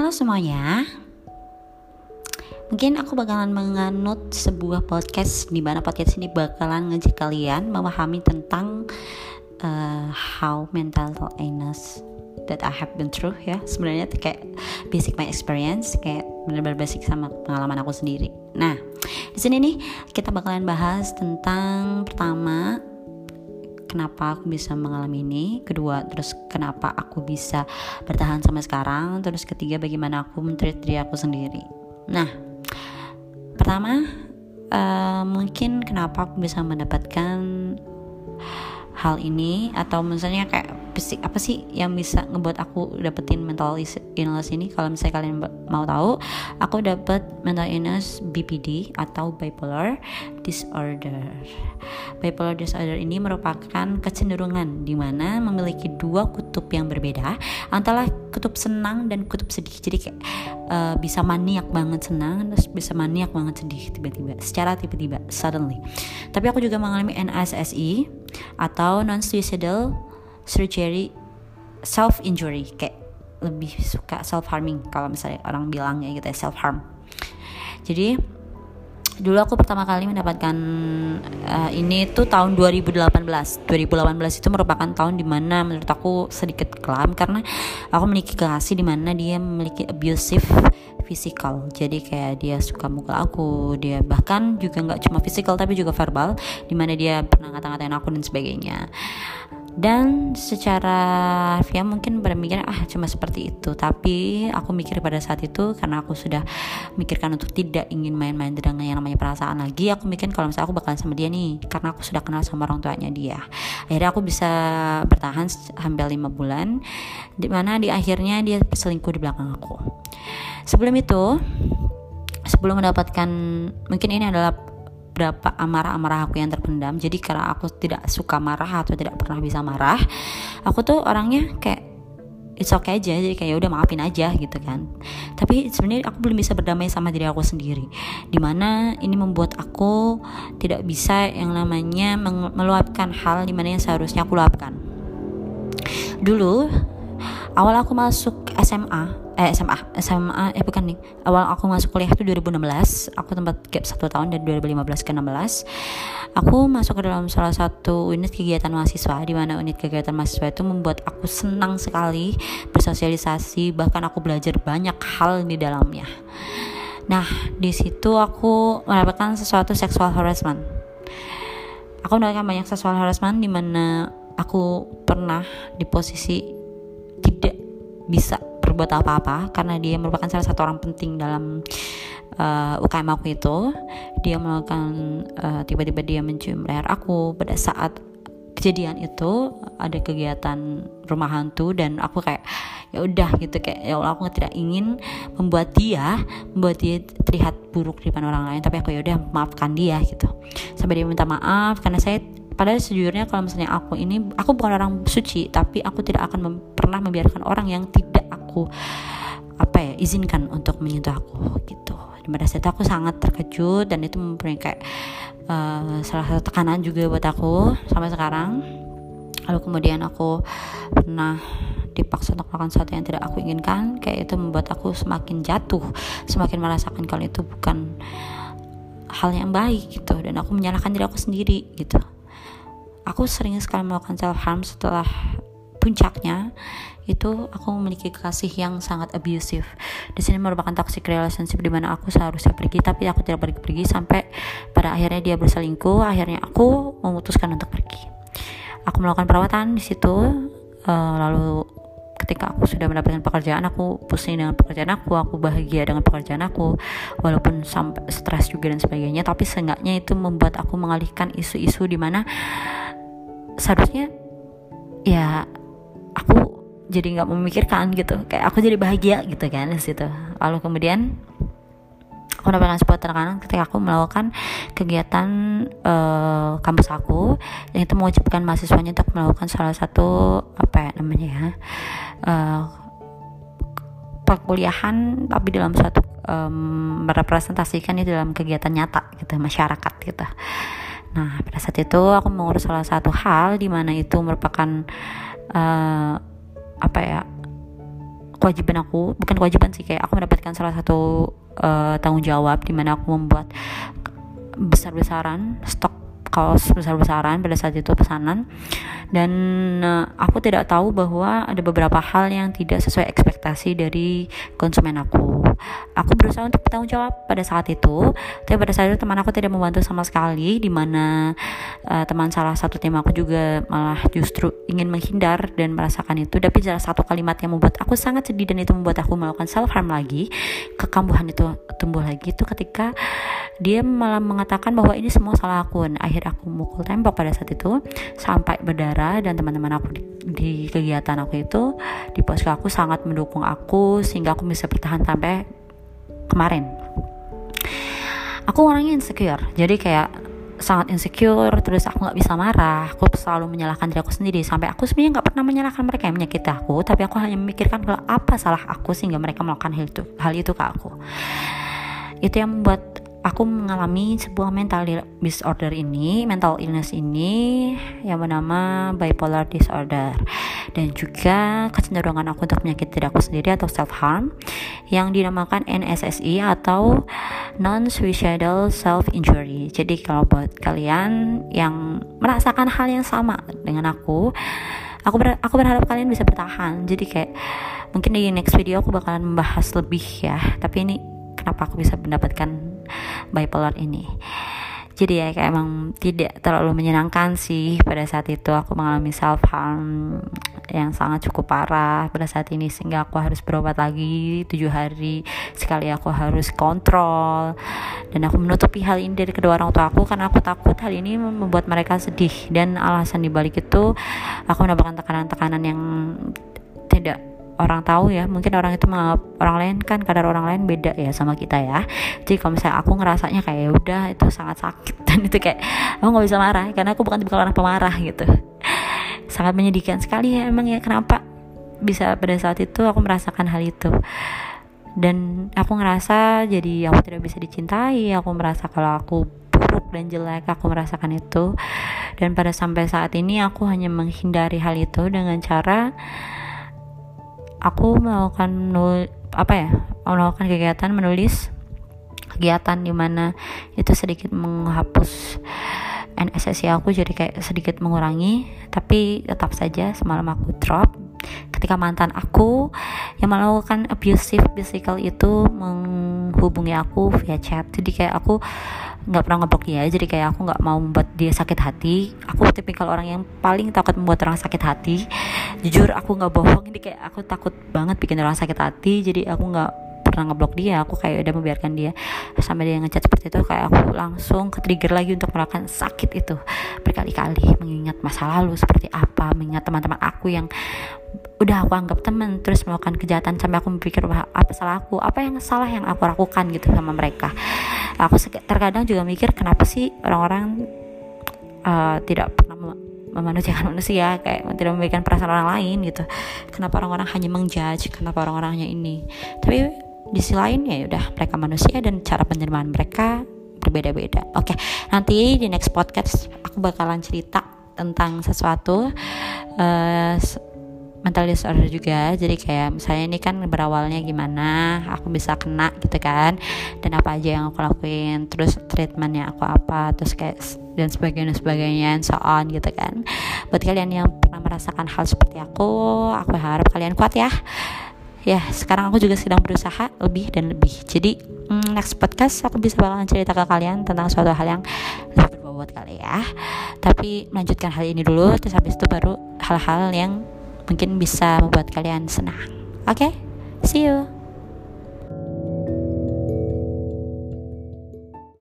Halo semuanya. Mungkin aku bakalan menganut sebuah podcast di mana podcast ini bakalan ngajak kalian memahami tentang uh, how mental illness that I have been through ya. Sebenarnya kayak basic my experience, kayak benar-benar basic sama pengalaman aku sendiri. Nah, di sini nih kita bakalan bahas tentang pertama kenapa aku bisa mengalami ini. Kedua terus kenapa aku bisa bertahan sampai sekarang. Terus ketiga bagaimana aku mentreat diri aku sendiri. Nah pertama uh, mungkin kenapa aku bisa mendapatkan hal ini? Atau misalnya kayak apa sih yang bisa ngebuat aku dapetin mental illness ini? Kalau misalnya kalian mau tahu aku dapet mental illness BPD atau bipolar disorder. Bipolar disorder ini merupakan kecenderungan di mana memiliki dua kutub yang berbeda antara kutub senang dan kutub sedih. Jadi kayak uh, bisa maniak banget senang terus bisa maniak banget sedih tiba-tiba secara tiba-tiba suddenly. Tapi aku juga mengalami NSSI atau non suicidal surgery self injury kayak lebih suka self harming kalau misalnya orang bilangnya gitu ya self harm jadi dulu aku pertama kali mendapatkan uh, ini tuh tahun 2018 2018 itu merupakan tahun di mana menurut aku sedikit kelam karena aku memiliki kekasih di mana dia memiliki abusive physical. Jadi kayak dia suka mukul aku dia bahkan juga nggak cuma physical tapi juga verbal di mana dia pernah ngata-ngatain aku dan sebagainya dan secara ya mungkin mikir ah cuma seperti itu. Tapi aku mikir pada saat itu karena aku sudah mikirkan untuk tidak ingin main-main dengan yang namanya perasaan lagi aku mikir kalau misalnya aku bakalan sama dia nih karena aku sudah kenal sama orang tuanya dia. Akhirnya aku bisa bertahan hampir lima bulan di mana di akhirnya dia selingkuh di belakang aku. Sebelum itu sebelum mendapatkan mungkin ini adalah berapa amarah-amarah aku yang terpendam. Jadi karena aku tidak suka marah atau tidak pernah bisa marah aku tuh orangnya kayak it's okay aja. Jadi kayak ya udah maafin aja gitu kan. Tapi sebenarnya aku belum bisa berdamai sama diri aku sendiri. Di mana ini membuat aku tidak bisa yang namanya meluapkan hal di mana yang seharusnya aku luapkan. Dulu awal aku masuk SMA eh SMA SMA eh bukan nih. Awal aku masuk kuliah itu 2016 aku tempat gap satu tahun dari 2015 ke 16 aku masuk ke dalam salah satu unit kegiatan mahasiswa di mana unit kegiatan mahasiswa itu membuat aku senang sekali bersosialisasi bahkan aku belajar banyak hal di dalamnya. Nah di situ aku mendapatkan sesuatu sexual harassment. Aku mendapatkan banyak sexual harassment di mana aku pernah di posisi tidak bisa berbuat apa-apa karena dia merupakan salah satu orang penting dalam uh, eh, UKM aku itu. Dia melakukan uh, tiba-tiba dia mencium leher aku. Pada saat kejadian itu ada kegiatan rumah hantu dan aku kayak ya udah gitu kayak ya Allah aku tidak ingin membuat dia membuat dia terlihat buruk di depan orang lain tapi aku ya udah maafkan dia gitu. Sampai dia minta maaf karena saya padahal sejujurnya kalau misalnya aku ini aku bukan orang suci tapi aku tidak akan pernah membiarkan orang yang tidak aku apa ya izinkan untuk menyentuh aku gitu. Pada saat itu aku sangat terkejut dan itu mempunyai kayak uh, salah satu tekanan juga buat aku sampai sekarang. Lalu kemudian aku pernah dipaksa untuk melakukan sesuatu yang tidak aku inginkan kayak itu membuat aku semakin jatuh semakin merasakan kalau itu bukan hal yang baik gitu. Dan aku menyalahkan diri aku sendiri gitu. Aku sering sekali melakukan self harm setelah puncaknya itu aku memiliki kasih yang sangat abusive. Di sini merupakan toxic relationship di mana aku seharusnya pergi tapi aku tidak pergi-pergi sampai pada akhirnya dia berselingkuh. Akhirnya aku memutuskan untuk pergi. Aku melakukan perawatan di situ. Uh, lalu ketika aku sudah mendapatkan pekerjaan aku pusing dengan pekerjaan aku aku bahagia dengan pekerjaan aku walaupun sampai stres juga dan sebagainya tapi seenggaknya itu membuat aku mengalihkan isu-isu di mana seharusnya ya aku jadi nggak memikirkan gitu. Kayak aku jadi bahagia gitu kan situ. Lalu kemudian aku mendapatkan sebuah tekanan ketika aku melakukan kegiatan uh, kampus aku. Yang itu mewajibkan mahasiswanya untuk melakukan salah satu apa ya namanya ya uh, perkuliahan tapi dalam suatu um, merepresentasikan itu dalam kegiatan nyata gitu masyarakat gitu. Nah, pada saat itu aku mengurus salah satu hal di mana itu merupakan uh, apa ya kewajiban aku bukan kewajiban sih kayak aku mendapatkan salah satu uh, tanggung jawab di mana aku membuat besar-besaran stok kaos besar-besaran pada saat itu pesanan dan uh, aku tidak tahu bahwa ada beberapa hal yang tidak sesuai ekspektasi dari konsumen aku. Aku berusaha untuk bertanggung jawab pada saat itu, tapi pada saat itu teman aku tidak membantu sama sekali, di mana uh, teman salah satu tim aku juga malah justru ingin menghindar dan merasakan itu. Tapi salah satu kalimat yang membuat aku sangat sedih dan itu membuat aku melakukan self harm lagi, kekambuhan itu tumbuh lagi itu ketika dia malah mengatakan bahwa ini semua salah aku. Nah, akhir aku mukul tembok pada saat itu sampai berdarah dan teman-teman aku di, di kegiatan aku itu di posko aku sangat mendukung aku sehingga aku bisa bertahan sampai kemarin. Aku orangnya insecure, jadi kayak sangat insecure terus aku nggak bisa marah aku selalu menyalahkan diri aku sendiri sampai aku sebenarnya nggak pernah menyalahkan mereka yang menyakiti aku tapi aku hanya memikirkan kalau apa salah aku sehingga mereka melakukan hal itu hal itu ke aku itu yang membuat aku mengalami sebuah mental disorder ini, mental illness ini yang bernama bipolar disorder dan juga kecenderungan aku untuk menyakiti diri aku sendiri atau self harm yang dinamakan NSSI atau non suicidal self injury. Jadi kalau buat kalian yang merasakan hal yang sama dengan aku, aku ber aku berharap kalian bisa bertahan. Jadi kayak mungkin di next video aku bakalan membahas lebih ya, tapi ini kenapa aku bisa mendapatkan bipolar ini. Jadi ya kayak emang tidak terlalu menyenangkan sih pada saat itu aku mengalami self harm yang sangat cukup parah pada saat ini sehingga aku harus berobat lagi tujuh hari sekali aku harus kontrol. Dan aku menutupi hal ini dari kedua orang tua aku karena aku takut hal ini membuat mereka sedih. Dan alasan dibalik itu aku mendapatkan tekanan-tekanan yang tidak orang tahu ya mungkin orang itu menganggap orang lain kan kadar orang lain beda ya sama kita ya. Jadi kalau misalnya aku ngerasanya kayak ya udah itu sangat sakit. Dan itu kayak aku nggak bisa marah karena aku bukan tipe orang pemarah gitu. Sangat menyedihkan sekali ya emang ya kenapa bisa pada saat itu aku merasakan hal itu. Dan aku ngerasa jadi aku tidak bisa dicintai aku merasa kalau aku buruk dan jelek aku merasakan itu. Dan pada sampai saat ini aku hanya menghindari hal itu dengan cara aku melakukan apa ya melakukan kegiatan menulis kegiatan di mana itu sedikit menghapus NSSI aku jadi kayak sedikit mengurangi tapi tetap saja semalam aku drop. Ketika mantan aku yang melakukan abusive physical itu menghubungi aku via chat. Jadi kayak aku nggak pernah ngeblok dia jadi kayak aku nggak mau membuat dia sakit hati. Aku tipikal orang yang paling takut membuat orang sakit hati. Jujur aku nggak bohong ini kayak aku takut banget bikin orang sakit hati jadi aku nggak pernah ngeblok dia. Aku kayak udah membiarkan dia sampai dia ngechat seperti itu kayak aku langsung ke trigger lagi untuk melakukan sakit itu berkali-kali mengingat masa lalu seperti apa mengingat teman-teman aku yang udah aku anggap teman terus melakukan kejahatan sampai aku berpikir apa salah aku apa yang salah yang aku lakukan gitu sama mereka aku terkadang juga mikir kenapa sih orang-orang uh, tidak pernah memanusiakan manusia kayak tidak memberikan perasaan orang lain gitu. Kenapa orang-orang hanya mengjudge? Kenapa orang-orang hanya ini? Tapi di sisi lain ya udah mereka manusia dan cara penerimaan mereka berbeda-beda. Oke nanti di next podcast aku bakalan cerita tentang sesuatu uh, mental disorder juga. Jadi kayak misalnya ini kan berawalnya gimana aku bisa kena gitu kan dan apa aja yang aku lakuin terus treatmentnya aku apa terus kayak dan sebagainya sebagainya and so on gitu kan. Buat kalian yang pernah merasakan hal seperti aku aku harap kalian kuat ya. Ya sekarang aku juga sedang berusaha lebih dan lebih. Jadi hmm, next podcast aku bisa bakalan cerita ke kalian tentang suatu hal yang lebih berbobot kali ya. Tapi melanjutkan hal ini dulu terus habis itu baru hal-hal yang mungkin bisa membuat kalian senang. Oke, okay? see you.